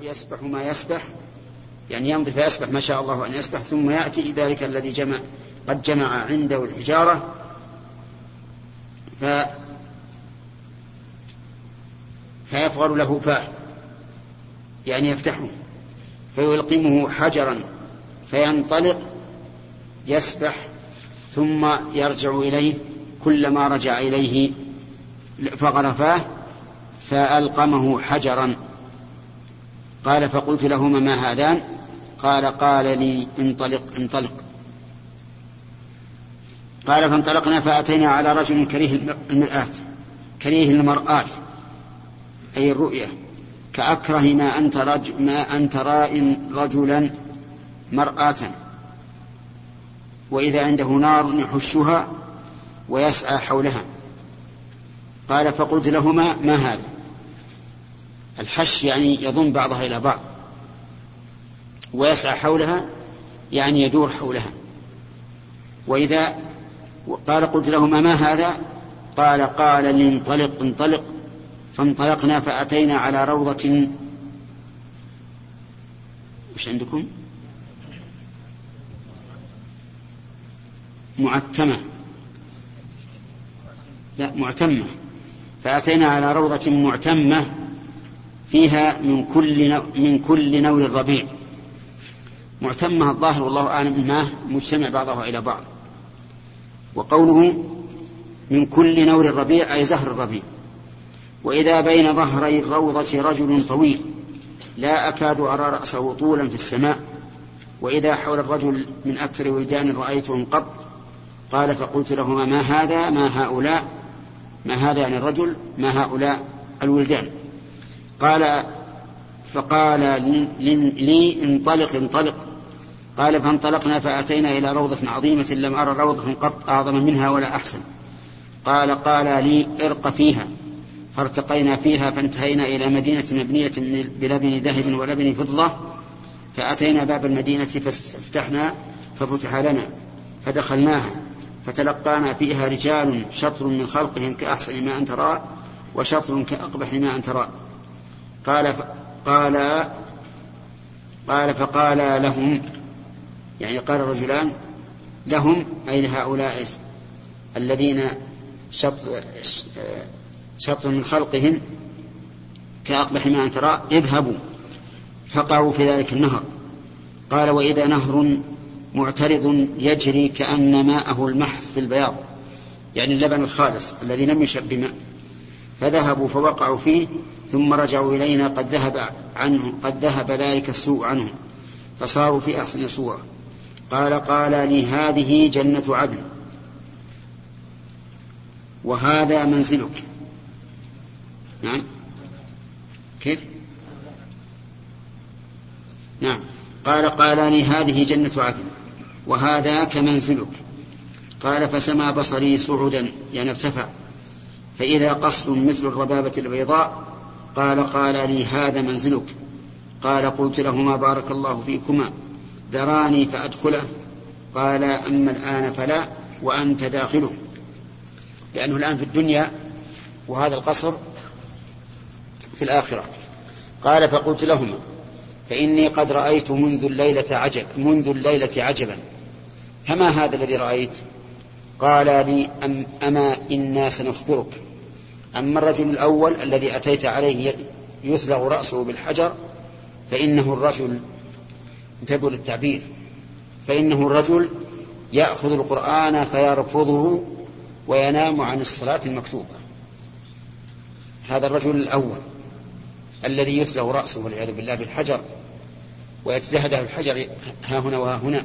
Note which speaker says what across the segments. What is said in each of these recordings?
Speaker 1: يسبح ما يسبح يعني يمضي فيسبح ما شاء الله أن يسبح ثم يأتي ذلك الذي جمع قد جمع عنده الحجارة. ف فيفغر له فاه يعني يفتحه فيلقمه حجرا فينطلق يسبح ثم يرجع إليه كلما رجع إليه فغرفاه فألقمه حجرا. قال فقلت لهما ما هذان؟ قال قال لي انطلق انطلق. قال فانطلقنا فأتينا على رجل كريه المرآة كريه المرآة أي الرؤية. كأكره ما أنت, رج ما أنت راء رجلا مرآة. وإذا عنده نار يحشها ويسعى حولها. قال فقلت لهما ما هذا؟ الحش يعني يضم بعضها إلى بعض ويسعى حولها يعني يدور حولها. وإذا قال قلت لهما ما هذا؟ قال قال لي انطلق انطلق. فانطلقنا فأتينا على روضة. وش عندكم؟ معتمة. لا معتمة. فأتينا على روضة معتمة. فيها من كل من كل نور الربيع معتمة الظاهر والله أعلم ما مجتمع بعضها إلى بعض. وقوله من كل نور الربيع أي زهر الربيع وإذا بين ظهري الروضة رجل طويل لا أكاد أرى رأسه طولا في السماء. وإذا حول الرجل من أكثر ولدان رأيتهم قط قال فقلت لهما ما هذا؟ ما هؤلاء؟ ما هذا يعني الرجل؟ ما هؤلاء الولدان؟ قال فقال لي انطلق انطلق. قال فانطلقنا فأتينا إلى روضة عظيمة لم أرى روضة قط أعظم منها ولا أحسن. قال قال لي ارق فيها. فارتقينا فيها فانتهينا إلى مدينة مبنية بلبن ذهب ولبن فضة. فأتينا باب المدينة فافتحنا ففتح لنا فدخلناها. فتلقانا فيها رجال شطر من خلقهم كأحسن ما أن ترى وشطر كأقبح ما أن ترى. قال. قال قال فقال لهم يعني قال الرجلان لهم أي لهؤلاء الذين شطر, شطر من خلقهم كأقبح ما أن ترى اذهبوا فقعوا في ذلك النهر قال وإذا نهر معترض يجري كأن ماءه المحث في البياض يعني اللبن الخالص الذي لم يشب بماء فذهبوا فوقعوا فيه ثم رجعوا إلينا قد ذهب عنهم قد ذهب ذلك السوء عنهم فصاروا في أحسن صورة. قال قال لي هذه جنة عدن. وهذا منزلك. نعم. كيف؟ نعم. قال قال لي هذه جنة عدن. وهذاك منزلك قال فسما بصري صعدا يعني ارتفع. فإذا قصر مثل الربابة البيضاء قال قال لي هذا منزلك. قال قلت لهما بارك الله فيكما. دراني فأدخله. قال أما الآن فلا وأنت داخله. لأنه الآن في الدنيا وهذا القصر في الآخرة. قال فقلت لهما فإني قد رأيت منذ الليلة عجب منذ الليلة عجبا. فما هذا الذي رأيت؟ قال لي أم أما إنا سنخبرك. أما الرجل الأول الذي أتيت عليه يثلغ رأسه بالحجر فإنه الرجل انتبهوا للتعبير فإنه الرجل يأخذ القرآن فيرفضه وينام عن الصلاة المكتوبة. هذا الرجل الأول الذي يثلغ رأسه والعياذ بالله بالحجر ويتزهده الحجر ها هنا وها هنا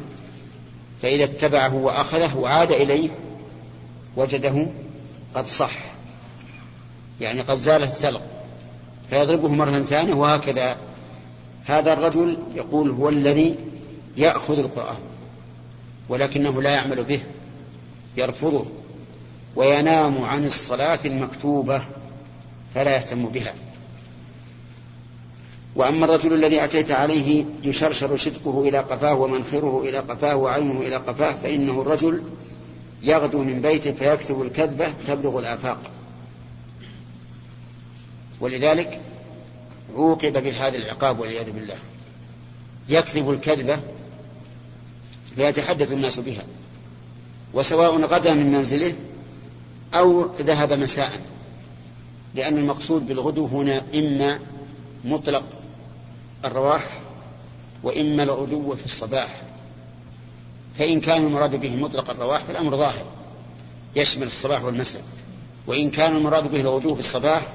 Speaker 1: فإذا اتبعه وأخذه وعاد إليه وجده قد صح. يعني قد زال الثلق فيضربه مرة ثانية وهكذا. هذا الرجل يقول هو الذي يأخذ القرآن ولكنه لا يعمل به يرفضه وينام عن الصلاة المكتوبة فلا يهتم بها. وأما الرجل الذي أتيت عليه يشرشر شدقه إلى قفاه ومنخره إلى قفاه وعينه إلى قفاه فإنه الرجل يغدو من بيته فيكتب الكذبة تبلغ الآفاق. ولذلك عوقب بهذا العقاب والعياذ بالله. يكذب الكذبة فيتحدث الناس بها. وسواء غدا من منزله أو ذهب مساء. لأن المقصود بالغدو هنا إما مطلق الرواح وإما الغدو في الصباح. فإن كان المراد به مطلق الرواح فالأمر ظاهر يشمل الصباح والمساء. وإن كان المراد به الغدو في الصباح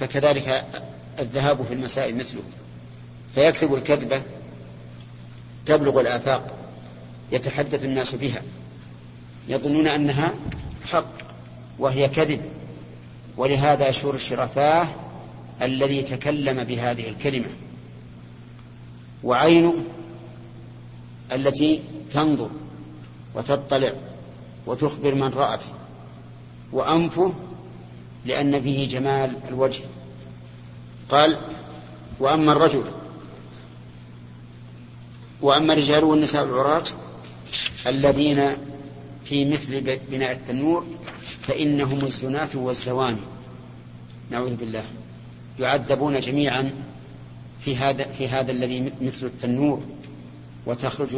Speaker 1: فكذلك الذهاب في المساء مثله. فيكذب الكذبة تبلغ الآفاق يتحدث الناس بها. يظنون أنها حق وهي كذب. ولهذا يشور الشرفاه الذي تكلم بهذه الكلمة. وعينه التي تنظر وتطلع وتخبر من رأت. وأنفه لأن به جمال الوجه. قال وأما الرجل وأما الرجال والنساء العراة الذين في مثل بناء التنور فإنهم الزناة والزواني نعوذ بالله. يعذبون جميعا في هذا في هذا الذي مثل التنور وتخرج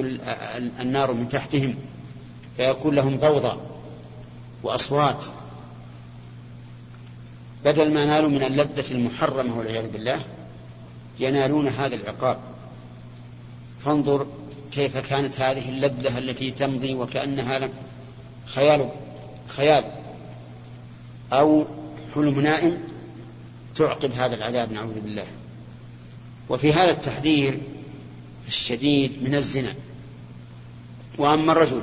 Speaker 1: النار من تحتهم فيكون لهم ضوضاء وأصوات. بدل ما نالوا من اللذة المحرمة والعياذ بالله ينالون هذا العقاب. فانظر كيف كانت هذه اللذة التي تمضي وكأنها لم خيال خيال. أو حلم نائم تعقب هذا العذاب نعوذ بالله. وفي هذا التحذير الشديد من الزنا. وأما الرجل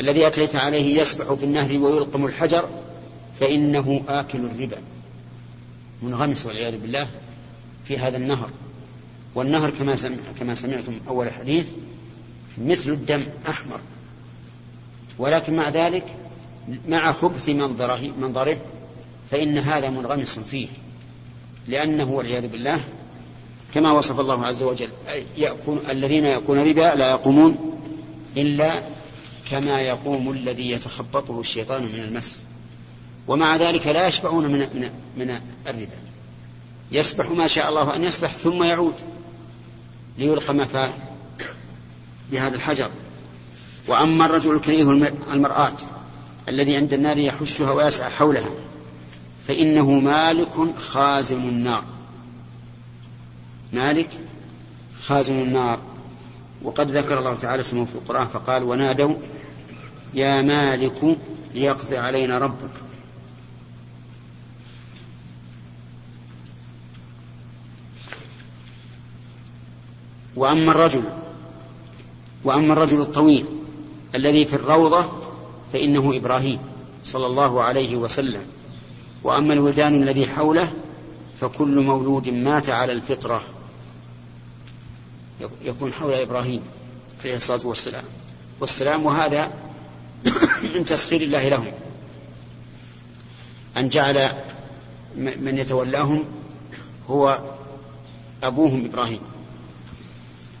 Speaker 1: الذي أتيت عليه يسبح في النهر ويلقم الحجر فإنه آكل الربا. منغمس والعياذ بالله في هذا النهر. والنهر كما سمع كما سمعتم أول حديث مثل الدم أحمر. ولكن مع ذلك مع خبث منظره منظره فإن هذا منغمس فيه. لأنه والعياذ بالله كما وصف الله عز وجل يأكل الذين يأكلون ربا لا يقومون إلا كما يقوم الذي يتخبطه الشيطان من المس. ومع ذلك لا يشبعون من من من الربا. يسبح ما شاء الله أن يسبح ثم يعود ليلقى ما بهذا الحجر. وأما الرجل الكريه المرآة الذي عند النار يحشها ويسعى حولها فإنه مالك خازن النار. مالك خازن النار. وقد ذكر الله تعالى اسمه في القرآن فقال ونادوا يا مالك ليقضي علينا ربك وأما الرجل وأما الرجل الطويل الذي في الروضة فإنه إبراهيم صلى الله عليه وسلم. وأما الولدان الذي حوله فكل مولود مات على الفطرة. يكون حول إبراهيم عليه الصلاة والسلام. والسلام وهذا من تسخير الله لهم. أن جعل من يتولاهم هو أبوهم إبراهيم.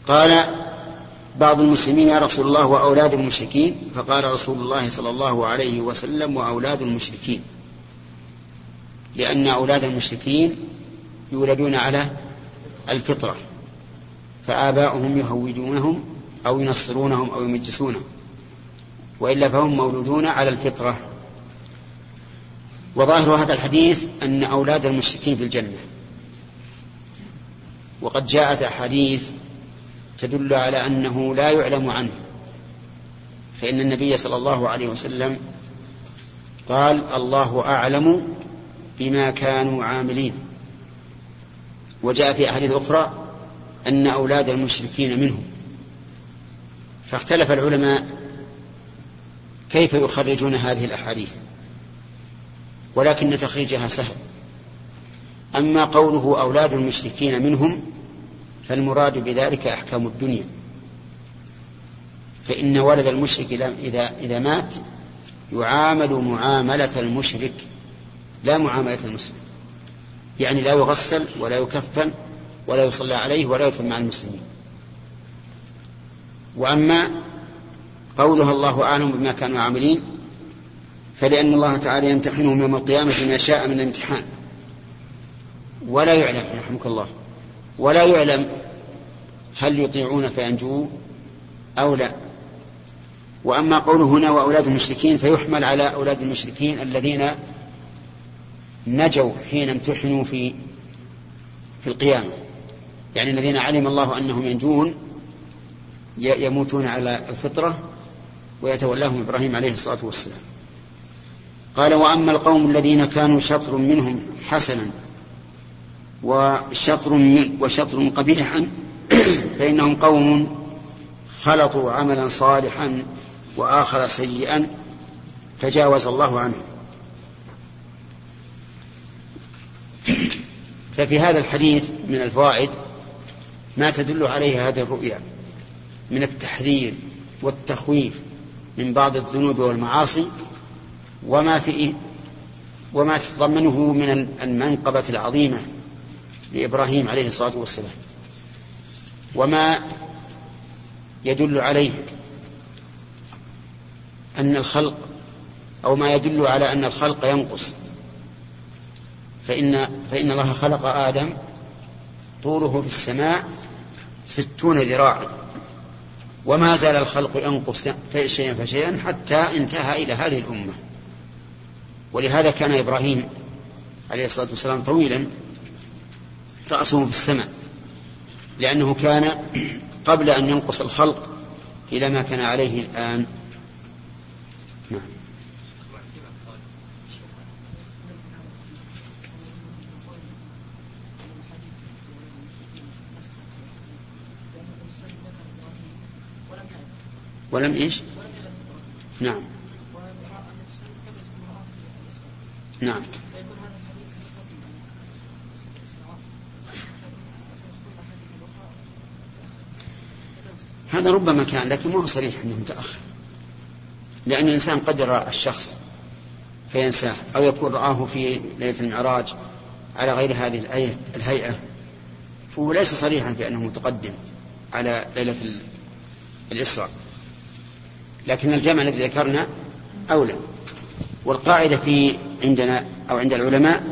Speaker 1: قال بعض المسلمين يا رسول الله وأولاد المشركين فقال رسول الله صلى الله عليه وسلم وأولاد المشركين. لأن أولاد المشركين يولدون على الفطرة فآباؤهم يهودونهم أو ينصرونهم أو يمجسونهم وإلا فهم مولودون على الفطرة. وظاهر هذا الحديث أن أولاد المشركين في الجنة. وقد جاءت أحاديث تدل على أنه لا يعلم عنه. فإن النبي صلى الله عليه وسلم قال الله أعلم بما كانوا عاملين. وجاء في أحاديث أخرى أن أولاد المشركين منهم. فاختلف العلماء كيف يخرجون هذه الأحاديث. ولكن تخريجها سهل. أما قوله أولاد المشركين منهم فالمراد بذلك أحكام الدنيا. فإن ولد المشرك إذا إذا مات يعامل معاملة المشرك لا معاملة المسلم. يعني لا يغسل ولا يكفن ولا يصلى عليه ولا يدفن مع المسلمين. وأما قولها الله أعلم بما كانوا عاملين فلأن الله تعالى يمتحنهم يوم القيامة بما شاء من الامتحان. ولا يعلم يرحمك الله. ولا يعلم هل يطيعون فينجوا أو لا. وأما قوله هنا وأولاد المشركين فيحمل على أولاد المشركين الذين نجوا حين امتحنوا في في القيامة. يعني الذين علم الله أنهم ينجون يموتون على الفطرة ويتولاهم إبراهيم عليه الصلاة والسلام. قال وأما القوم الذين كانوا شطر منهم حسنا وشطر من وشطر قبيحا فإنهم قوم خلطوا عملا صالحا وآخر سيئا تجاوز الله عنه. ففي هذا الحديث من الفوائد ما تدل عليه هذه الرؤيا من التحذير والتخويف من بعض الذنوب والمعاصي وما في وما تتضمنه من المنقبة العظيمة لإبراهيم عليه الصلاة والسلام. وما يدل عليه أن الخلق أو ما يدل على أن الخلق ينقص. فإن فإن الله خلق آدم طوله في السماء ستون ذراعا. وما زال الخلق ينقص شيئا فشيئا حتى انتهى إلى هذه الأمة. ولهذا كان إبراهيم عليه الصلاة والسلام طويلا رأسه في السماء لأنه كان قبل أن ينقص الخلق إلى ما كان عليه الآن. نعم. ولم إيش؟ نعم. نعم هذا ربما كان لكن ما هو صريح أنه متأخر. لأن الإنسان قد يرى الشخص فينساه أو يكون رآه في ليلة المعراج على غير هذه الهيئة. فهو ليس صريحا في أنه متقدم على ليلة الإسراء. لكن الجمع الذي ذكرنا أولى. والقاعدة في عندنا أو عند العلماء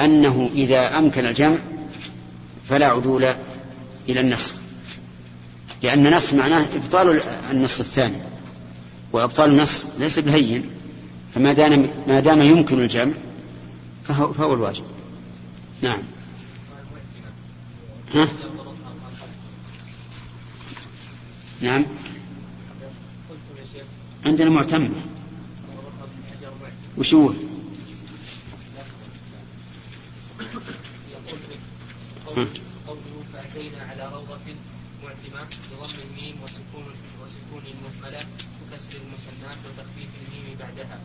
Speaker 1: أنه إذا أمكن الجمع فلا عدول إلى النسخ لأن النص معناه إبطال النص الثاني. وإبطال النص ليس بهين. فما دام ما دام يمكن الجمع فهو, فهو الواجب. نعم. ها؟ نعم. عندنا معتمة. وش هو؟
Speaker 2: فأتينا على روضة معتمة بضم الميم وسكون وسكون المهملة وكسر المثنات وتخفيف الميم بعدها.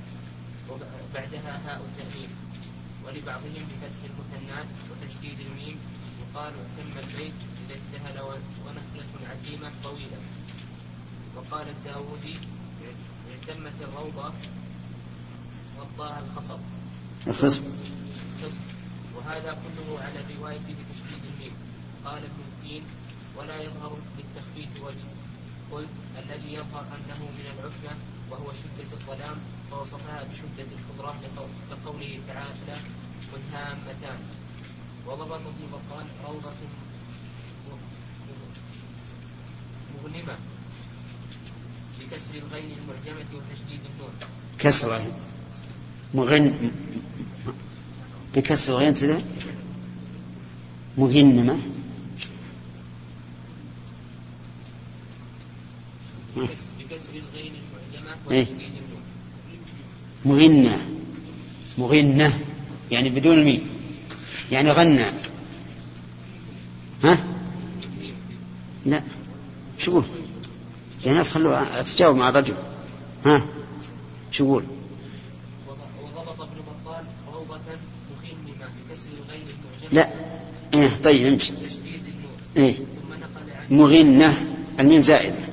Speaker 2: وبعدها هاء التأنيث. ولبعضهم بفتح المثنات وتشديد الميم يقال تم البيت إذا اجتهل ونخلة عتيمة طويلة. وقال الداودي اعتمت الروضة وطاها الخصب.
Speaker 1: الخصب.
Speaker 2: وهذا كله على الرواية بتشديد الميم. قال ابن الدين ولا يظهر للتخفيف وجه. قلت الذي يظهر أنه من العفنة وهو شدة الظلام فوصفها بشدة الخضرة لقوله تعالى متهامتان وضبط ابن بطال روضة مغنمة بكسر الغين المعجمة وتشديد النون
Speaker 1: كسر مغن بكسر الغين مغنمة
Speaker 2: بكسر الغين المعجمة
Speaker 1: إيه؟ مغنة مغنة يعني بدون الميم. يعني غنى. ها؟ لا. شو يا ناس خلوا تجاوب مع الرجل. ها؟ شو يقول
Speaker 2: وضبط ابن بطال روضة مخنمة بكسر الغين
Speaker 1: لا. إيه طيب امشي.
Speaker 2: عن
Speaker 1: مغنة الميم زائدة.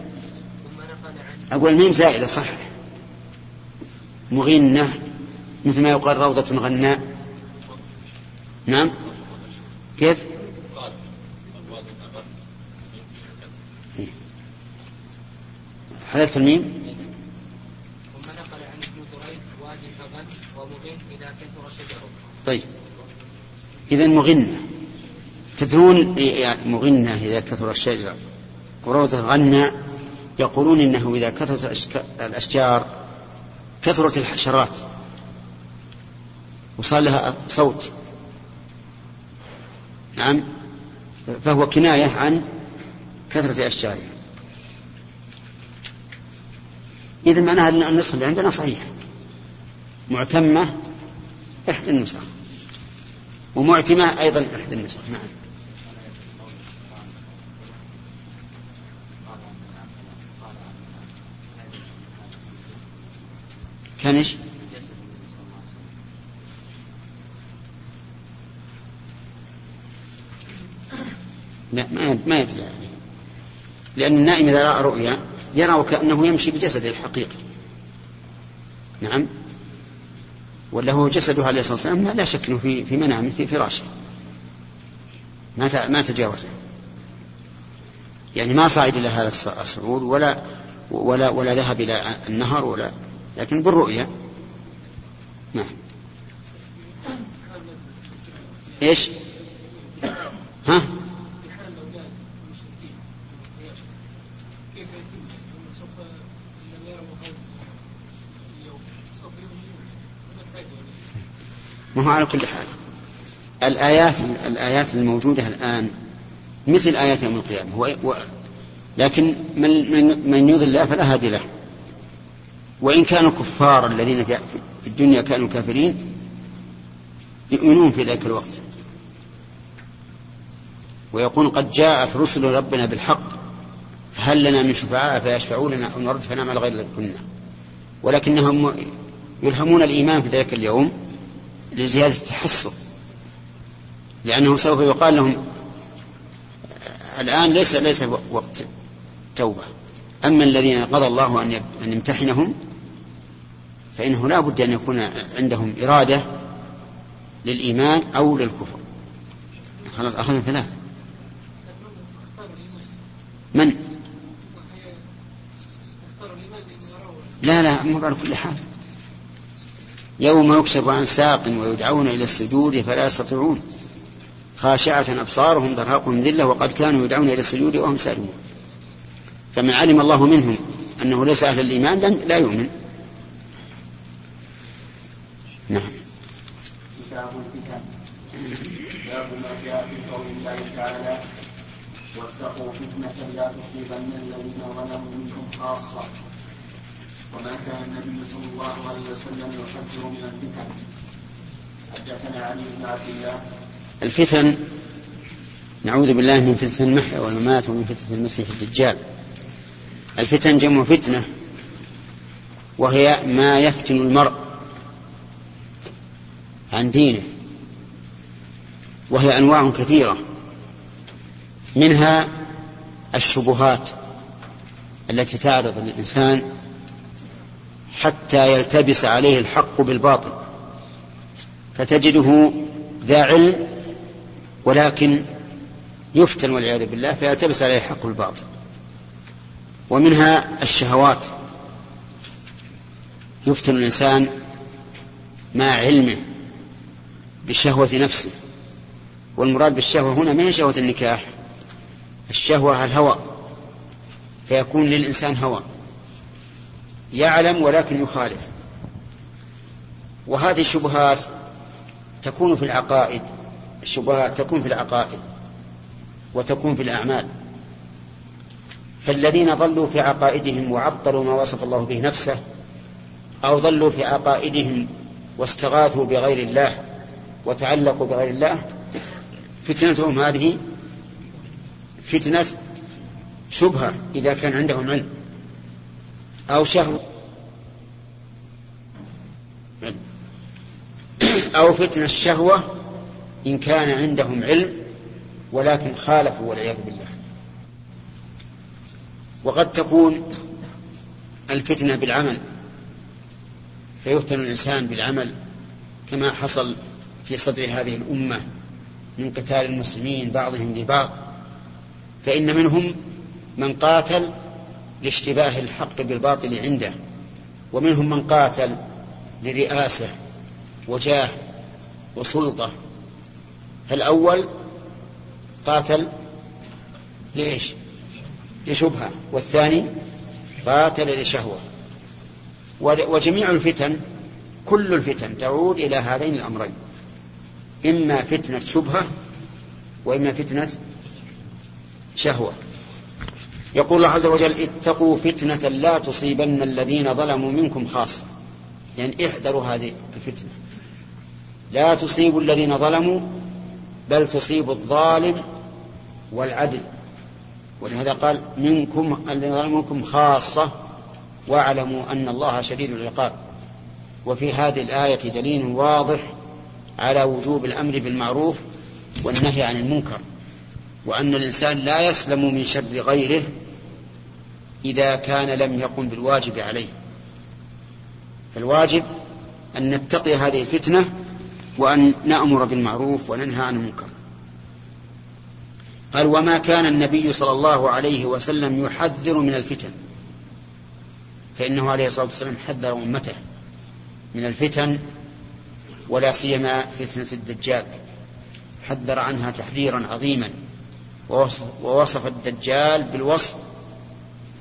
Speaker 1: أقول الميم زائدة صح؟ مغنة مثل ما يقال روضة غناء. نعم؟ كيف؟ إيه. حذفت الميم؟ طيب. إذا مغنة. تدرون يعني مغنة إذا كثر الشجر. وروضة غنى يقولون إنه إذا كثرت الأشجار كثرت الحشرات. وصار لها صوت. نعم. فهو كناية عن كثرة أشجارها. إذا معناها أن النسخة اللي عندنا صحيحة. معتمة إحدى النسخ. ومعتمة أيضا إحدى النسخ. نعم. كان إيش؟ لا ما ما يدري يعني. لأن النائم إذا رأى رؤيا يرى وكأنه يمشي بجسده الحقيقي نعم ولا هو جسده عليه الصلاة والسلام لا شك أنه في, في منامه في فراشه ما ما تجاوزه يعني ما صعد إلى هذا الصعود ولا ولا ولا ذهب إلى النهر ولا لكن بالرؤيا نعم. إيش؟ ها؟ ما هو على كل حال. الآيات الآيات الموجودة الآن مثل آيات يوم القيامة. و... لكن من من, من يضل الله فلا هادي له. وإن كانوا كفار الذين في الدنيا كانوا كافرين يؤمنون في ذلك الوقت. ويقول قد جاءت رسل ربنا بالحق فهل لنا من شفعاء فيشفعوا لنا أو نرد فنعمل غير كنا. ولكنهم يلهمون الإيمان في ذلك اليوم لزيادة التحصن. لأنه سوف يقال لهم الآن ليس ليس وقت توبة. أما الذين قضى الله أن يمتحنهم فإنه لا بد أن يكون عندهم إرادة للإيمان أو للكفر. خلاص أخذنا ثلاث من؟ لا لا مو على كل حال. يوم يكشف عن ساق ويدعون إلى السجود فلا يستطيعون. خاشعة أبصارهم ترهقهم ذلة وقد كانوا يدعون إلى السجود وهم سالمون. فمن علم الله منهم أنه ليس أهل الإيمان لا يؤمن. نعم. كتاب الفتن باب ما جاء في قول الله تعالى واتقوا فتنة لا تصيبن الذين ظلموا منكم خاصة. وما كان النبي صلى الله عليه وسلم يحذر من الفتن. حدثنا علي بن عبد الله. الفتن نعوذ بالله من فتنة المحيا والممات ومن فتنة المسيح الدجال. الفتن جمع فتنة وهي ما يفتن المرء. عن دينه وهي أنواع كثيرة منها الشبهات التي تعرض للإنسان حتى يلتبس عليه الحق بالباطل فتجده ذا علم ولكن يفتن والعياذ بالله فيلتبس عليه الحق بالباطل. ومنها الشهوات يفتن الإنسان مع علمه بشهوة نفسه. والمراد بالشهوة هنا ما هي شهوة النكاح؟ الشهوة الهوى. فيكون للإنسان هوى. يعلم ولكن يخالف. وهذه الشبهات تكون في العقائد. الشبهات تكون في العقائد. وتكون في الأعمال. فالذين ضلوا في عقائدهم وعطلوا ما وصف الله به نفسه أو ضلوا في عقائدهم واستغاثوا بغير الله وتعلقوا بغير الله فتنتهم هذه فتنة شبهة إذا كان عندهم علم أو شهوة أو فتنة الشهوة إن كان عندهم علم ولكن خالفوا والعياذ بالله. وقد تكون الفتنة بالعمل فيفتن الإنسان بالعمل كما حصل في صدر هذه الأمة من قتال المسلمين بعضهم لبعض فإن منهم من قاتل لاشتباه الحق بالباطل عنده ومنهم من قاتل لرئاسة وجاه وسلطة فالأول قاتل ليش لشبهة والثاني قاتل لشهوة. وجميع الفتن كل الفتن تعود إلى هذين الأمرين. إما فتنة شبهة وإما فتنة شهوة. يقول الله عز وجل اتقوا فتنة لا تصيبن الذين ظلموا منكم خاصة. يعني احذروا هذه الفتنة. لا تصيب الذين ظلموا بل تصيب الظالم والعدل. ولهذا قال منكم الذين ظلموا منكم خاصة واعلموا أن الله شديد العقاب. وفي هذه الآية دليل واضح على وجوب الأمر بالمعروف والنهي عن المنكر وأن الإنسان لا يسلم من شر غيره إذا كان لم يقم بالواجب عليه. فالواجب أن نتقي هذه الفتنة وأن نأمر بالمعروف وننهى عن المنكر. قال وما كان النبي صلى الله عليه وسلم يحذر من الفتن. فإنه عليه الصلاة والسلام حذر أمته من الفتن ولا سيما فتنة الدجال. حذر عنها تحذيرا عظيما. ووصف الدجال بالوصف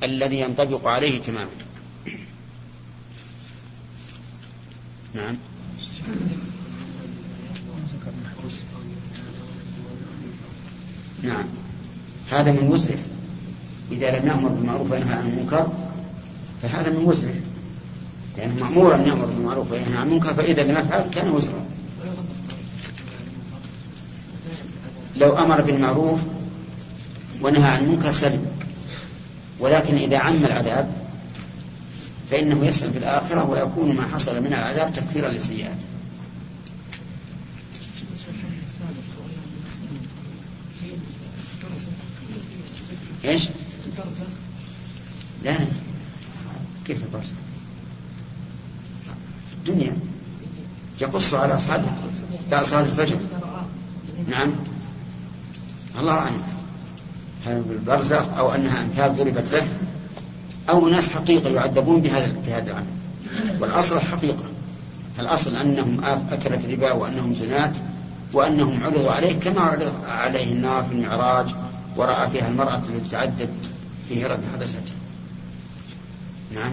Speaker 1: الذي ينطبق عليه تماما. نعم. نعم. هذا من وزره. إذا لم يأمر بالمعروف وينهى عن المنكر فهذا من وزره. لأنه مأمور أن يأمر بالمعروف وينهى عن المنكر فإذا لم يفعل كان وزرا لو أمر بالمعروف ونهى عن المنكر سلم ولكن إذا عم العذاب فإنه يسلم في الآخرة ويكون ما حصل من العذاب تكفيرا للسيئات إيش؟ لا كيف البرزخ؟ في الدنيا يقص على أصحابه بعد صلاة الفجر. نعم. الله أعلم هل بالبرزخ أو أنها أمثال ضربت له أو ناس حقيقة يعذبون بهذا بهذا العمل. والأصل الحقيقة. الأصل أنهم أكلت ربا وأنهم زنات وأنهم عرضوا عليه كما عرض عليه النار في المعراج ورأى فيها المرأة التي تعذب في هرة حبستها نعم.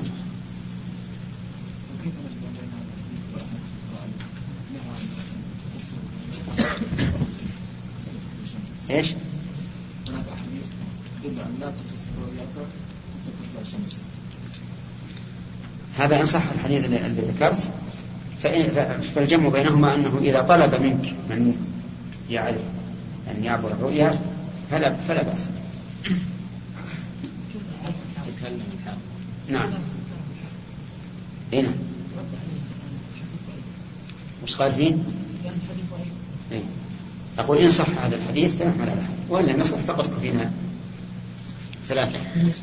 Speaker 1: إيش؟ هذا أن صح الحديث الذي ذكرت فالجمع بينهما أنه إذا طلب منك من يعرف أن يعبر الرؤيا فلا فلا بأس. نعم. هنا. نعم. وش قال فيه؟ أقول إن صح هذا الحديث فنحمل على هذا وإن لم يصح فقط كفينا ثلاثة.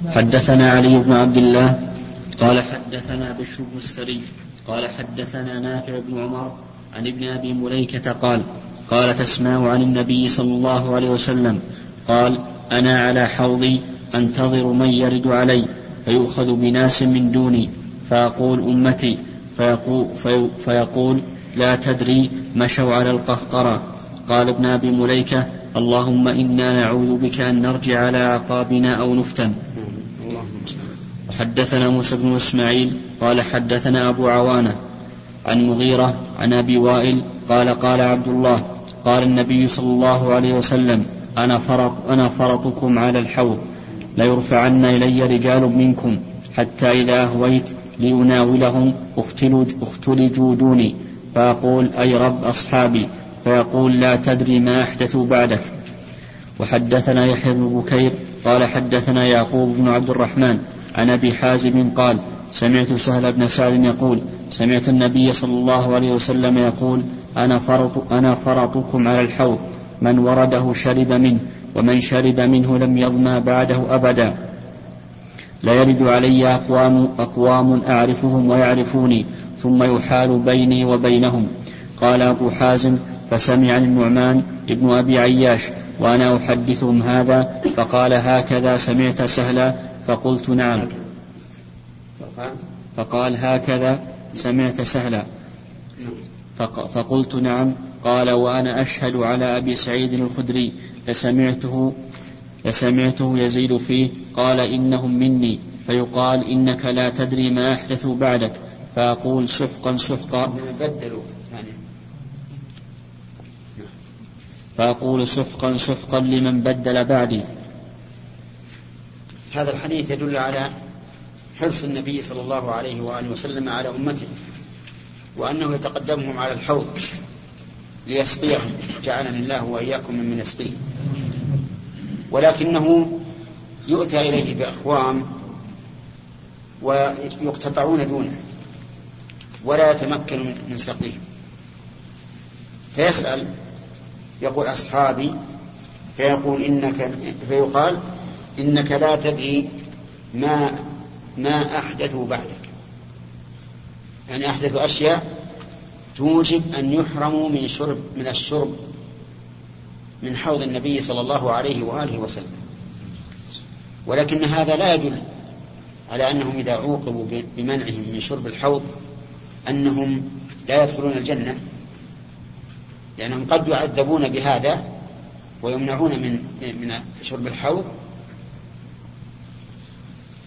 Speaker 3: حدثنا علي بن عبد الله قال حدثنا بشر بن السري قال حدثنا نافع بن عمر عن ابن أبي مليكة قال قال تسمع عن النبي صلى الله عليه وسلم قال أنا على حوضي أنتظر من يرد علي فيؤخذ بناس من دوني فأقول أمتي فيقول, فيقول لا تدري مشوا على القهقرة. قال ابن أبي مليكة اللهم إنا نعوذ بك أن نرجع على أعقابنا أو نفتن. وحدثنا موسى بن إسماعيل قال حدثنا أبو عوانة عن مغيرة عن أبي وائل قال قال عبد الله قال النبي صلى الله عليه وسلم أنا فرط أنا فرطكم على الحوض ليرفعن إلي رجال منكم حتى إذا أهويت لأناولهم اختلجوا دوني فأقول أي رب أصحابي فيقول لا تدري ما أحدثوا بعدك. وحدثنا يحيى بن بكير قال حدثنا يعقوب بن عبد الرحمن عن أبي حازم قال سمعت سهل بن سعد يقول سمعت النبي صلى الله عليه وسلم يقول أنا فرط أنا فرطكم على الحوض. من ورده شرب منه ومن شرب منه لم يظمى بعده أبدا. لا يرد علي أقوام أقوام أعرفهم ويعرفوني ثم يحال بيني وبينهم. قال أبو حازم فسمع النعمان ابن أبي عياش وأنا أحدثهم هذا فقال هكذا سمعت سهلا فقلت نعم. فقال؟ هكذا سمعت سهلا. فقلت نعم. قال وأنا أشهد على أبي سعيد الخدري لسمعته لسمعته يزيد فيه. قال إنهم مني فيقال إنك لا تدري ما أحدثوا بعدك. فأقول سحقا سحقا
Speaker 1: بدلوا.
Speaker 3: فأقول سحقا سحقا لمن بدل بعدي.
Speaker 1: هذا الحديث يدل على حرص النبي صلى الله عليه وآله وسلم على أمته وأنه يتقدمهم على الحوض ليسقيهم. جعلني الله وإياكم ممن يسقيه ولكنه يؤتى إليه بأقوام ويقتطعون دونه ولا يتمكن من سقيهم. فيسأل يقول أصحابي فيقول إنك فيقال إنك لا تدري ما ما أحدثوا بعدك. يعني أحدثوا أشياء توجب أن يحرموا من شرب من الشرب من حوض النبي صلى الله عليه وآله وسلم. ولكن هذا لا يدل على أنهم إذا عوقبوا بمنعهم من شرب الحوض أنهم لا يدخلون الجنة. لأنهم قد يعذبون بهذا ويمنعون من من شرب الحوض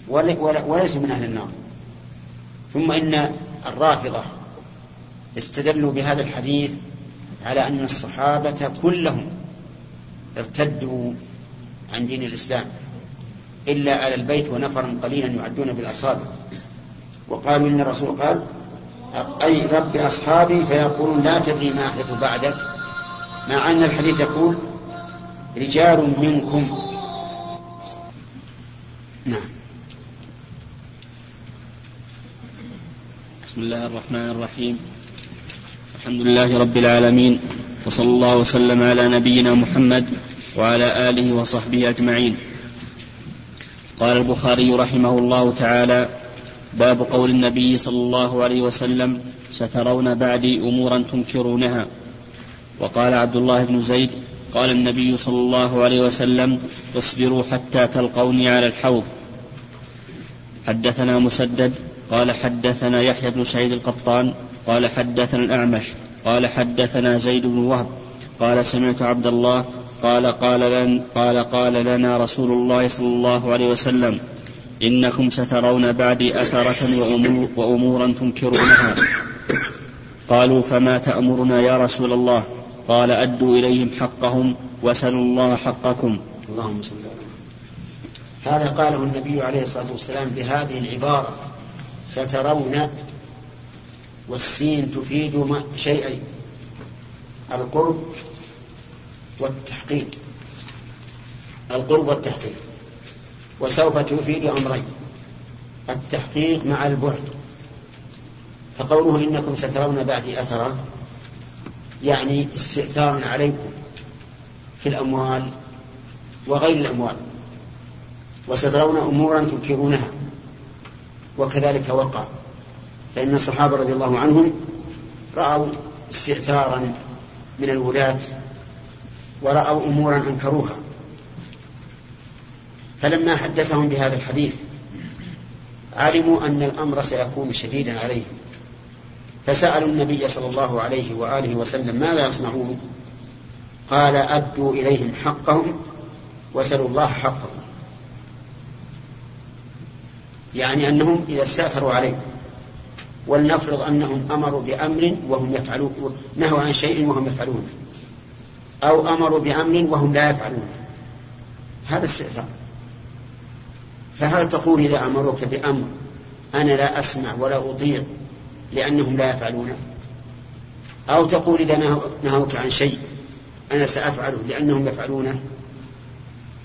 Speaker 1: وليسوا من أهل النار. ثم إن الرافضة استدلوا بهذا الحديث على أن الصحابة كلهم ارتدوا عن دين الإسلام إلا على البيت ونفرا قليلا يعدون بالأصابع. وقالوا إن الرسول قال أي رب أصحابي فيقولون لا تدري ما أحدث بعدك مع أن الحديث يقول رجال منكم. نعم.
Speaker 3: بسم الله الرحمن الرحيم. الحمد لله رب العالمين وصلى الله وسلم على نبينا محمد وعلى آله وصحبه أجمعين. قال البخاري رحمه الله تعالى باب قول النبي صلى الله عليه وسلم سترون بعدي أمورا تنكرونها. وقال عبد الله بن زيد قال النبي صلى الله عليه وسلم اصبروا حتى تلقوني على الحوض. حدثنا مسدد قال حدثنا يحيى بن سعيد القطان قال حدثنا الأعمش قال حدثنا زيد بن وهب قال سمعت عبد الله قال قال لن قال قال لنا رسول الله صلى الله عليه وسلم إنكم سترون بعدي أثرة وأمور وأمورا تنكرونها. قالوا فما تأمرنا يا رسول الله؟ قال أدوا إليهم حقهم وسلوا الله حقكم.
Speaker 1: اللهم صل هذا قاله النبي عليه الصلاة والسلام بهذه العبارة سترون والسين تفيد شيئين القرب والتحقيق. القرب والتحقيق. وسوف تفيد أمرين التحقيق مع البعد. فقوله إنكم سترون بعدي أثرا يعني استئثار عليكم في الأموال وغير الأموال وسترون أمورا تنكرونها وكذلك وقع. فإن الصحابة رضي الله عنهم رأوا استئثارا من الولاة ورأوا أمورا أنكروها. فلما حدثهم بهذا الحديث علموا أن الأمر سيكون شديدا عليهم. فسألوا النبي صلى الله عليه وآله وسلم ماذا يصنعون؟ قال أدوا إليهم حقهم وسلوا الله حقهم. يعني أنهم إذا استأثروا عليكم ولنفرض أنهم أمروا بأمر وهم يفعلون نهوا عن شيء وهم يفعلونه أو أمروا بأمر وهم لا يفعلونه هذا استئثار. فهل تقول إذا أمروك بأمر أنا لا أسمع ولا أطيع لأنهم لا يفعلونه أو تقول إذا نهوك عن شيء أنا سأفعله لأنهم يفعلونه؟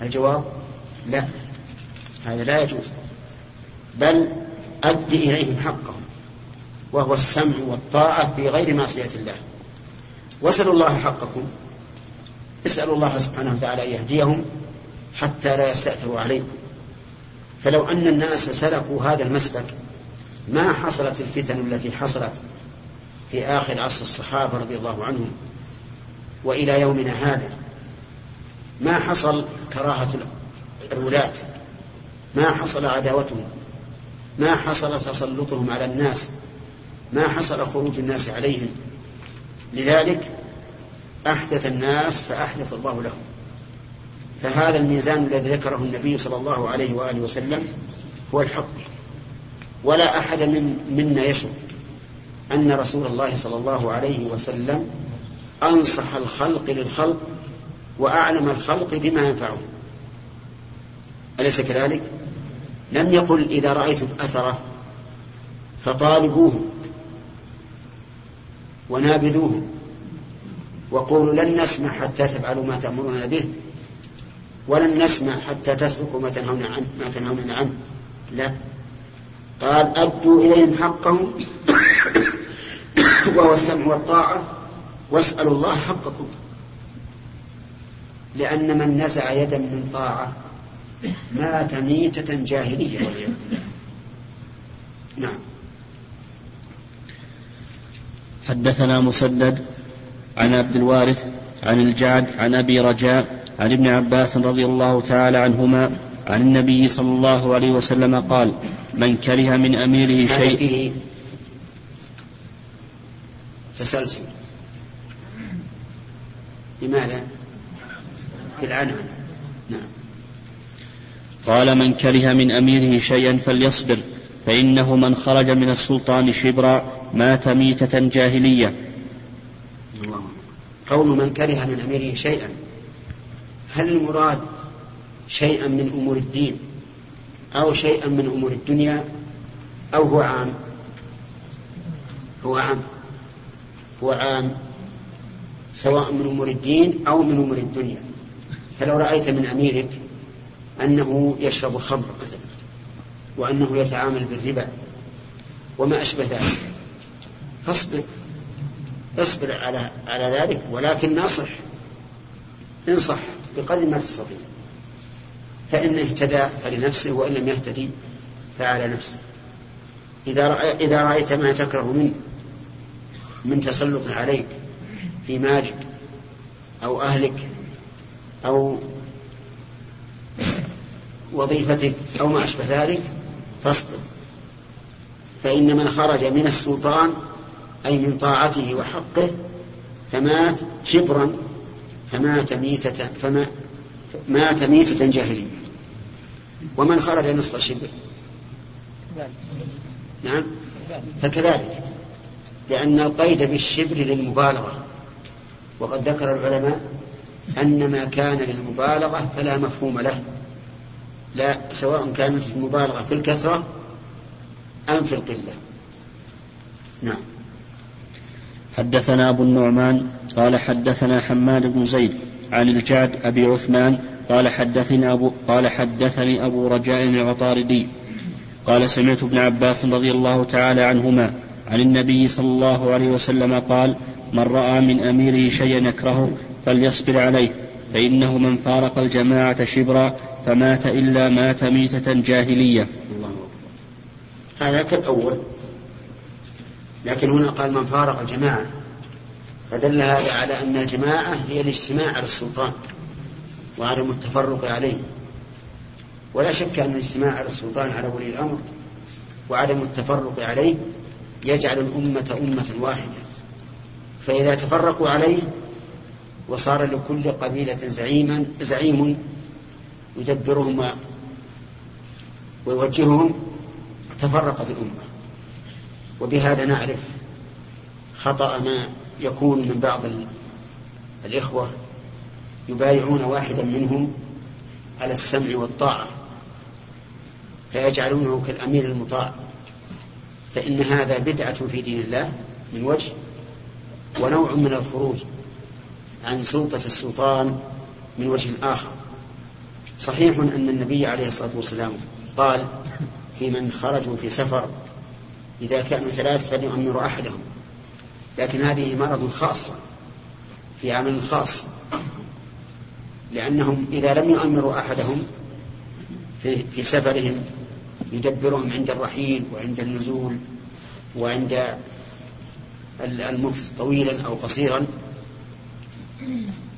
Speaker 1: الجواب لا هذا لا يجوز. بل أد إليهم حقهم وهو السمع والطاعة في غير معصية الله. واسألوا الله حقكم. اسألوا الله سبحانه وتعالى أن يهديهم حتى لا يستأثروا عليكم. فلو أن الناس سلكوا هذا المسلك ما حصلت الفتن التي حصلت في آخر عصر الصحابة رضي الله عنهم وإلى يومنا هذا؟ ما حصل كراهة الولاة؟ ما حصل عداوتهم؟ ما حصل تسلطهم على الناس؟ ما حصل خروج الناس عليهم؟ لذلك أحدث الناس فأحدث الله لهم. فهذا الميزان الذي ذكره النبي صلى الله عليه وآله وسلم هو الحق. ولا أحد من منا يشك أن رسول الله صلى الله عليه وسلم أنصح الخلق للخلق وأعلم الخلق بما ينفعهم. أليس كذلك؟ لم يقل إذا رأيتم أثره فطالبوهم ونابذوهم وقولوا لن نسمع حتى تفعلوا ما تأمرون به. ولن نسمع حتى تسلكوا ما تنهون عنه ما تنهون عنه. لا. قال أدوا إليهم حقهم وهو السمع والطاعة واسألوا الله حقكم. لأن من نزع يدا من طاعة مات ميتة جاهلية والعياذ بالله. نعم.
Speaker 3: حدثنا مسدد عن عبد الوارث عن الجعد عن أبي رجاء عن ابن عباس رضي الله تعالى عنهما عن النبي صلى الله عليه وسلم قال من كره من أميره شيء
Speaker 1: فيه تسلسل. لماذا؟ بالعنعنة. نعم.
Speaker 3: قال من كره من أميره شيئا فليصبر فإنه من خرج من السلطان شبرا مات ميتة جاهلية.
Speaker 1: الله قول من كره من أميره شيئا. هل المراد شيئا من أمور الدين أو شيئا من أمور الدنيا أو هو عام؟ هو عام. هو عام سواء من أمور الدين أو من أمور الدنيا. فلو رأيت من أميرك أنه يشرب الخمر مثلا وأنه يتعامل بالربا وما أشبه ذلك فاصبر. اصبر على على ذلك ولكن نصح انصح بقدر ما تستطيع. فإن اهتدى فلنفسه وإن لم يهتدي فعلى نفسه. إذا رأي إذا رأيت ما تكره منه من تسلط عليك في مالك أو أهلك أو وظيفتك أو ما أشبه ذلك فاصبر. فإن من خرج من السلطان أي من طاعته وحقه فمات شبرا فمات ميتة فما مات ميتة جاهلية. ومن خرج نصف الشبر نعم؟ فكذلك. لأن القيد بالشبر للمبالغة. وقد ذكر العلماء أن ما كان للمبالغة فلا مفهوم له. لا سواء كانت المبالغة في الكثرة أم في القلة. نعم.
Speaker 3: حدثنا أبو النعمان قال حدثنا حماد بن زيد عن الجعد أبي عثمان قال حدثني أبو قال حدثني أبو رجاء العطاردي. قال سمعت ابن عباس رضي الله تعالى عنهما عن النبي صلى الله عليه وسلم قال من رأى من أميره شيئا يكرهه فليصبر عليه فإنه من فارق الجماعة شبرا فمات إلا مات ميتة جاهلية.
Speaker 1: الله هذا كالأول لكن هنا قال من فارق الجماعة. فدل هذا على أن الجماعة هي الاجتماع على السلطان وعدم التفرق عليه. ولا شك أن الاجتماع على السلطان على ولي الأمر وعدم التفرق عليه يجعل الأمة أمة واحدة. فإذا تفرقوا عليه وصار لكل قبيلة زعيما زعيم يدبرهم ويوجههم تفرقت الأمة. وبهذا نعرف خطأ ما يكون من بعض الإخوة يبايعون واحدا منهم على السمع والطاعة فيجعلونه كالأمير المطاع. فإن هذا بدعة في دين الله من وجه ونوع من الخروج عن سلطة السلطان من وجه آخر. صحيح أن النبي عليه الصلاة والسلام قال في من خرجوا في سفر إذا كانوا ثلاث فليؤمروا أحدهم. لكن هذه مرض خاصة في عمل خاص. لأنهم إذا لم يؤمروا أحدهم في, في سفرهم يدبرهم عند الرحيل وعند النزول وعند المكث طويلا أو قصيرا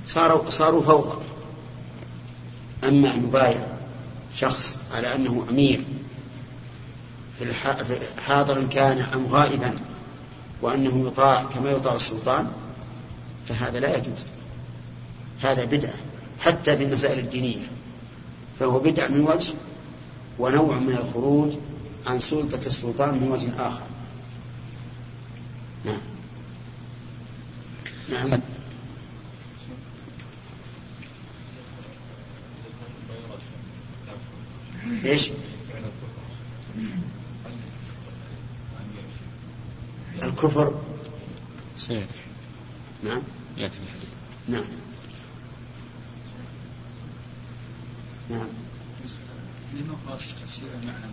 Speaker 1: صاروا صاروا فوضى أما أن يبايع شخص على أنه أمير في حاضرا كان أم غائبا وأنه يطاع كما يطاع السلطان فهذا لا يجوز. هذا بدعة حتى في المسائل الدينية. فهو بدعة من وجه ونوع من الخروج عن سلطة السلطان من وجه آخر. نعم. نعم. إيش؟ الكفر؟
Speaker 3: سيأتي
Speaker 1: نعم.
Speaker 3: يأتي في الحديث.
Speaker 1: نعم. نعم.
Speaker 4: لما قال الشيء المعنى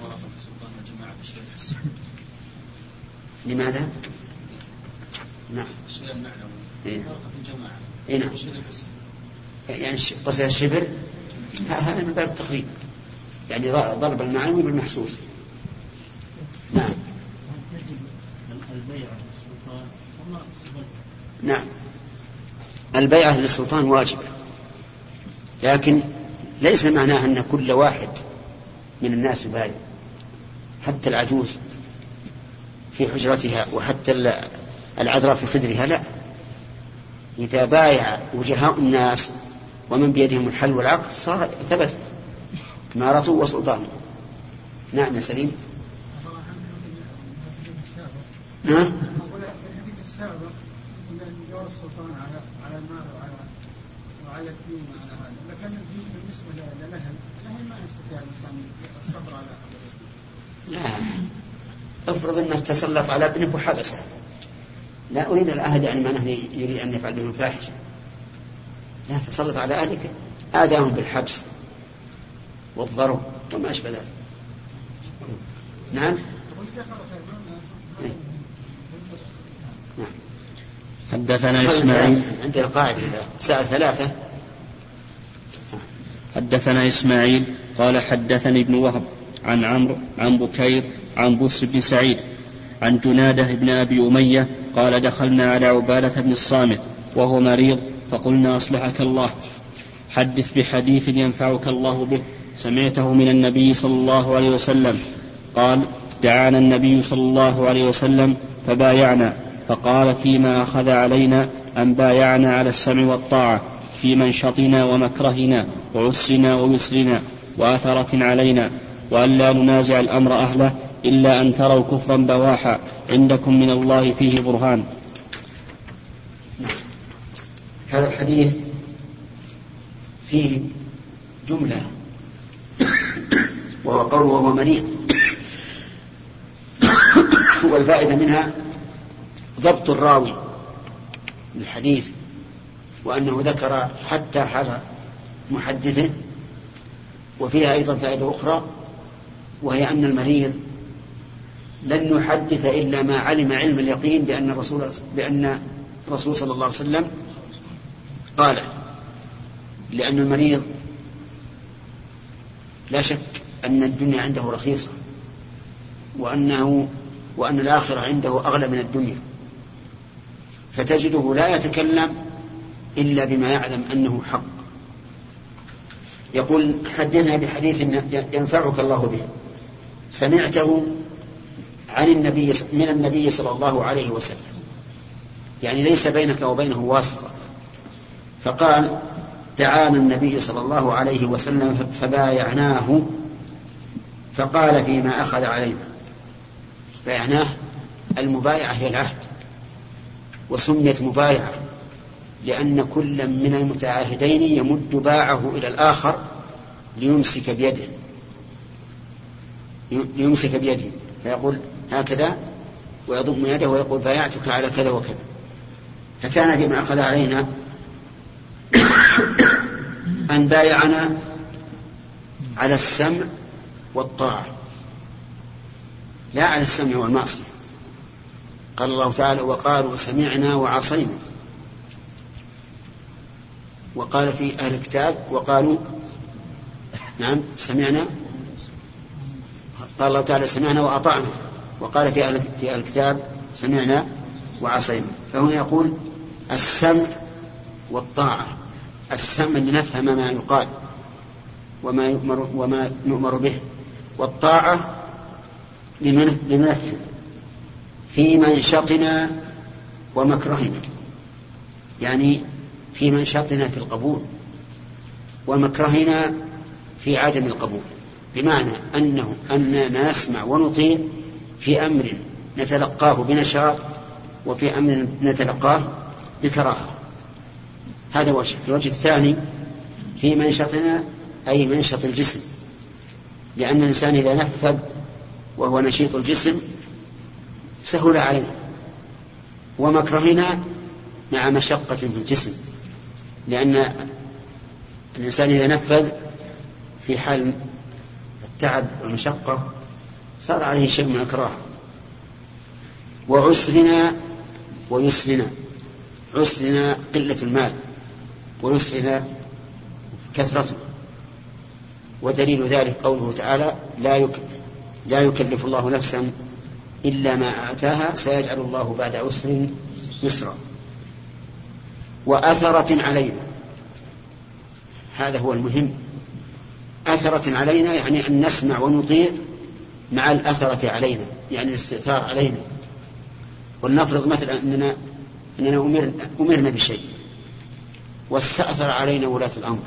Speaker 4: مفارقة السلطان والجماعة بالشيء الحسي
Speaker 1: لماذا؟ نعم.
Speaker 4: الشيء المعنوي
Speaker 1: إيه.
Speaker 4: مفارقة الجماعة
Speaker 1: اي نعم.
Speaker 4: بالشيء الحسي
Speaker 1: يعني ش- قصد الشبر؟ هذا من باب التقريب يعني ض- ضرب المعنوي بالمحسوس نعم
Speaker 4: البيع السلطان والله
Speaker 1: نعم البيعة للسلطان واجبة لكن ليس معناه أن كل واحد من الناس يبايع حتى العجوز في حجرتها وحتى ال- العذراء في خدرها لا إذا بايع وجهاء الناس ومن بيدهم الحل والعقد صار ثبت إمارته وسلطانه نعم يا سليم ها؟
Speaker 5: أقول في الحديث السابق أن جور السلطان على على المال وعلى وعلى الدين وعلى هذا، لكن الدين بالنسبة للأهل، الأهل ما يستطيع الإنسان الصبر على
Speaker 1: لا افرض أنه تسلط على ابنك وحبسه لا أريد الأهل يعني معناه يريد أن يفعل بهم فاحشه لا تسلط على أهلك. آذاهم بالحبس والضرب وما أشبه ذلك. نعم. نعم.
Speaker 3: حدثنا إسماعيل.
Speaker 1: عندنا قاعدة إذا سأل ثلاثة.
Speaker 3: حدثنا إسماعيل قال حدثني ابن وهب عن عمرو عن بكير عن بص بن سعيد عن جنادة بن أبي أمية قال دخلنا على عبادة بن الصامت وهو مريض فقلنا أصلحك الله. حدث بحديث ينفعك الله به. سمعته من النبي صلى الله عليه وسلم. قال دعانا النبي صلى الله عليه وسلم فبايعنا. فقال فيما أخذ علينا أن بايعنا على السمع والطاعة. في منشطنا ومكرهنا وعسرنا ويسرنا وأثرة علينا وألا ننازع الأمر أهله إلا أن تروا كفرا بواحا عندكم من الله فيه برهان.
Speaker 1: هذا الحديث فيه جملة وهو قوله وهو مريض والفائدة منها ضبط الراوي للحديث وأنه ذكر حتى حال محدثه وفيها أيضا فائدة أخرى وهي أن المريض لن يحدث إلا ما علم علم اليقين بأن الرسول بأن الرسول صلى الله عليه وسلم قال لأن المريض لا شك أن الدنيا عنده رخيصة وأنه وأن الآخرة عنده أغلى من الدنيا فتجده لا يتكلم إلا بما يعلم أنه حق. يقول حدثنا بحديث ينفعك الله به. سمعته عن النبي من النبي صلى الله عليه وسلم. يعني ليس بينك وبينه واسطة. فقال دعانا النبي صلى الله عليه وسلم فبايعناه فقال فيما أخذ علينا. بايعناه المبايعة هي العهد. وسميت مبايعة. لأن كل من المتعاهدين يمد باعه إلى الآخر ليمسك بيده. ليمسك بيده. فيقول هكذا ويضم يده ويقول بايعتك على كذا وكذا. فكان فيما أخذ علينا أن بايعنا على السمع والطاعة. لا على السمع والمعصية. قال الله تعالى وقالوا سمعنا وعصينا. وقال في أهل الكتاب وقالوا نعم سمعنا قال الله تعالى سمعنا وأطعنا وقال في أهل في أهل الكتاب سمعنا وعصينا فهنا يقول السمع والطاعة السمع لنفهم ما يقال وما يؤمر وما نؤمر به والطاعة لننفذ في منشطنا ومكرهنا يعني في منشطنا في القبول ومكرهنا في عدم القبول بمعنى أنه أننا نسمع ونطيع في أمر نتلقاه بنشاط وفي أمر نتلقاه بكراهة. هذا وجه الوجه الثاني في منشطنا أي منشط الجسم. لأن الإنسان إذا نفذ وهو نشيط الجسم سهل عليه. ومكرهنا مع مشقة في الجسم. لأن الإنسان إذا نفذ في حال التعب والمشقة صار عليه شيء من الكراهة. وعسرنا ويسرنا. عسرنا قلة المال ويسرنا كثرته. ودليل ذلك قوله تعالى لا لا يكلف الله نفسا إلا ما آتاها سيجعل الله بعد عسر يسرا. وأثرة علينا. هذا هو المهم. أثرة علينا يعني أن نسمع ونطيع مع الأثرة علينا يعني الاستئثار علينا. ولنفرض مثلا أننا أننا أمرنا, أمرنا بشيء. واستأثر علينا ولاة الأمر.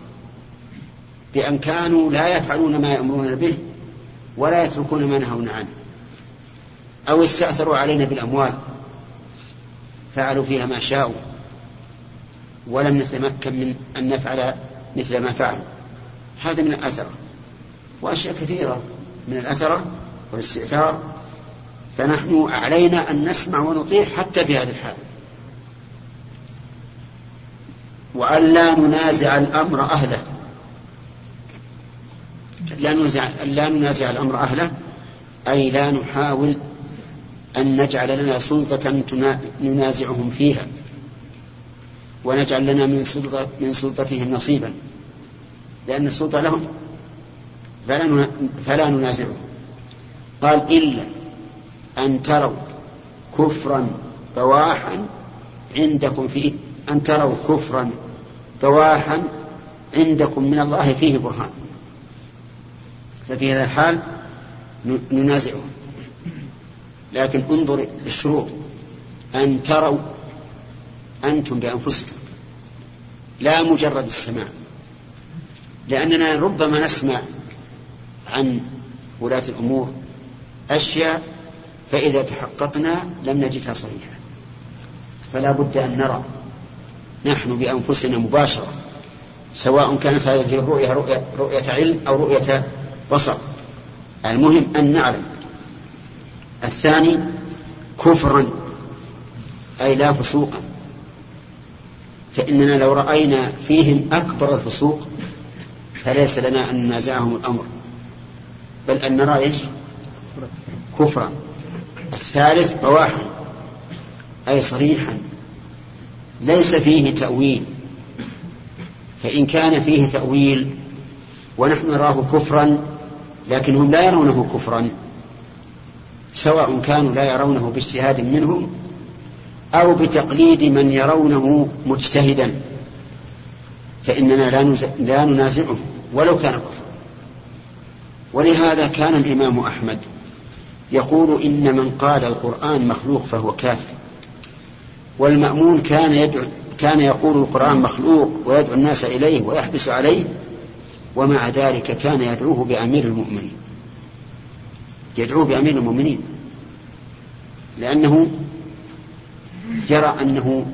Speaker 1: بأن كانوا لا يفعلون ما يأمرون به ولا يتركون ما نهون عنه. أو استأثروا علينا بالأموال. فعلوا فيها ما شاءوا. ولم نتمكن من أن نفعل مثل ما فعلوا. هذا من الأثرة وأشياء كثيرة من الأثرة والاستئثار. فنحن علينا أن نسمع ونطيع حتى في هذه الحال وأن لا ننازع الأمر أهله. لا ننازع, لا ننازع الأمر أهله. أي لا نحاول أن نجعل لنا سلطة ننازعهم فيها. ونجعل لنا من سلطة من سلطتهم نصيبا. لأن السلطة لهم. فلا فلا ننازعهم. قال إلا أن تروا كفرا بواحا عندكم فيه أن تروا كفرا بواحا عندكم من الله فيه برهان. ففي هذا الحال ننازعهم. لكن انظر الشروط أن تروا أنتم بأنفسكم. لا مجرد السماع. لأننا ربما نسمع عن ولاة الأمور أشياء فإذا تحققنا لم نجدها صحيحة. فلا بد أن نرى. نحن بأنفسنا مباشرة سواء كانت هذه الرؤية رؤية, رؤية علم أو رؤية بصر. المهم أن نعلم. الثاني كفرا أي لا فسوقا. فإننا لو رأينا فيهم أكبر الفسوق فليس لنا أن ننازعهم الأمر. بل أن نرى إيش؟ كفرا. الثالث بواحا أي صريحا. ليس فيه تأويل. فإن كان فيه تأويل ونحن نراه كفرا لكنهم لا يرونه كفرا سواء كانوا لا يرونه باجتهاد منهم أو بتقليد من يرونه مجتهدا. فإننا لا ننازعه ولو كان كفرا. ولهذا كان الإمام أحمد يقول إن من قال القرآن مخلوق فهو كافر. والمأمون كان يدعو كان يقول القرآن مخلوق ويدعو الناس إليه ويحبس عليه ومع ذلك كان يدعوه بأمير المؤمنين. يدعوه بأمير المؤمنين. لأنه يرى أنه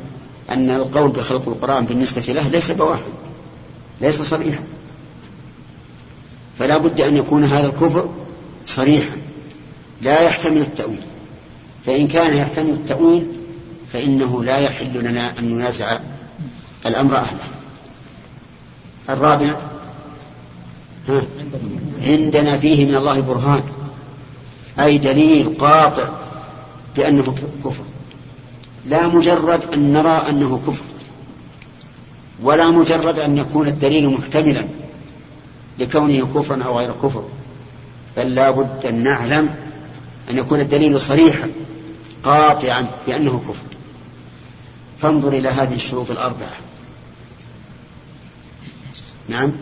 Speaker 1: أن القول بخلق القرآن بالنسبة له ليس بواحد ليس صريحا. فلا بد أن يكون هذا الكفر صريحا لا يحتمل التأويل. فإن كان يحتمل التأويل فإنه لا يحل لنا أن ننازع الأمر أهله. الرابع ها عندنا فيه من الله برهان أي دليل قاطع بأنه كفر. لا مجرد أن نرى أنه كفر ولا مجرد أن يكون الدليل محتملا لكونه كفرا أو غير كفر بل لا بد أن نعلم أن يكون الدليل صريحا قاطعا بأنه كفر. فانظر إلى هذه الشروط الأربعة. نعم.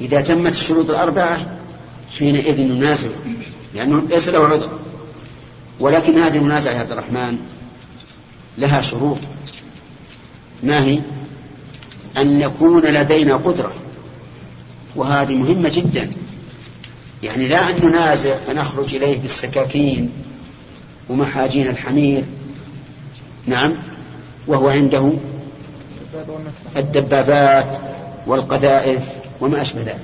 Speaker 1: إذا تمت الشروط الأربعة حينئذ ننازع لأنه ليس له عذر ولكن هذه المنازعة يا عبد الرحمن لها شروط. ما هي أن يكون لدينا قدرة وهذه مهمة جدا. يعني لا أن ننازع فنخرج إليه بالسكاكين ومحاجين الحمير. نعم وهو عنده الدبابات والقذائف وما أشبه ذلك.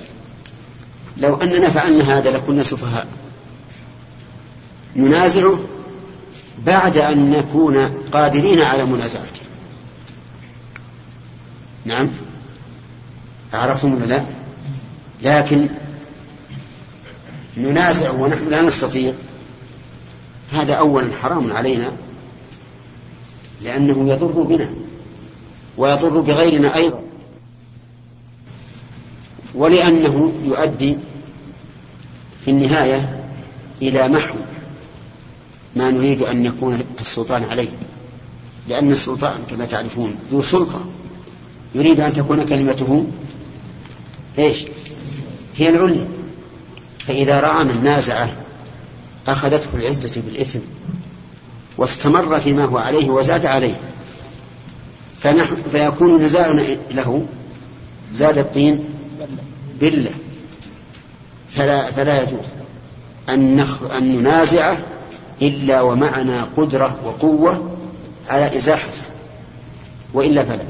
Speaker 1: لو أننا فعلنا هذا لكنا سفهاء. ننازعه بعد أن نكون قادرين على منازعته. نعم. أعرفتم ولا لا؟ لكن ننازع ونحن لا نستطيع. هذا أولا حرام علينا لأنه يضر بنا ويضر بغيرنا أيضا. ولأنه يؤدي في النهاية إلى محو ما نريد أن يكون السلطان عليه. لأن السلطان كما تعرفون ذو سلطة. يريد أن تكون كلمته إيش؟ هي العليا. فإذا رأى من نازعه أخذته العزة بالإثم واستمر فيما هو عليه وزاد عليه. فنحن فيكون نزاعنا له زاد الطين بلة فلا, فلا يجوز أن, أن ننازعه إلا ومعنا قدرة وقوة على إزاحته وإلا فلا.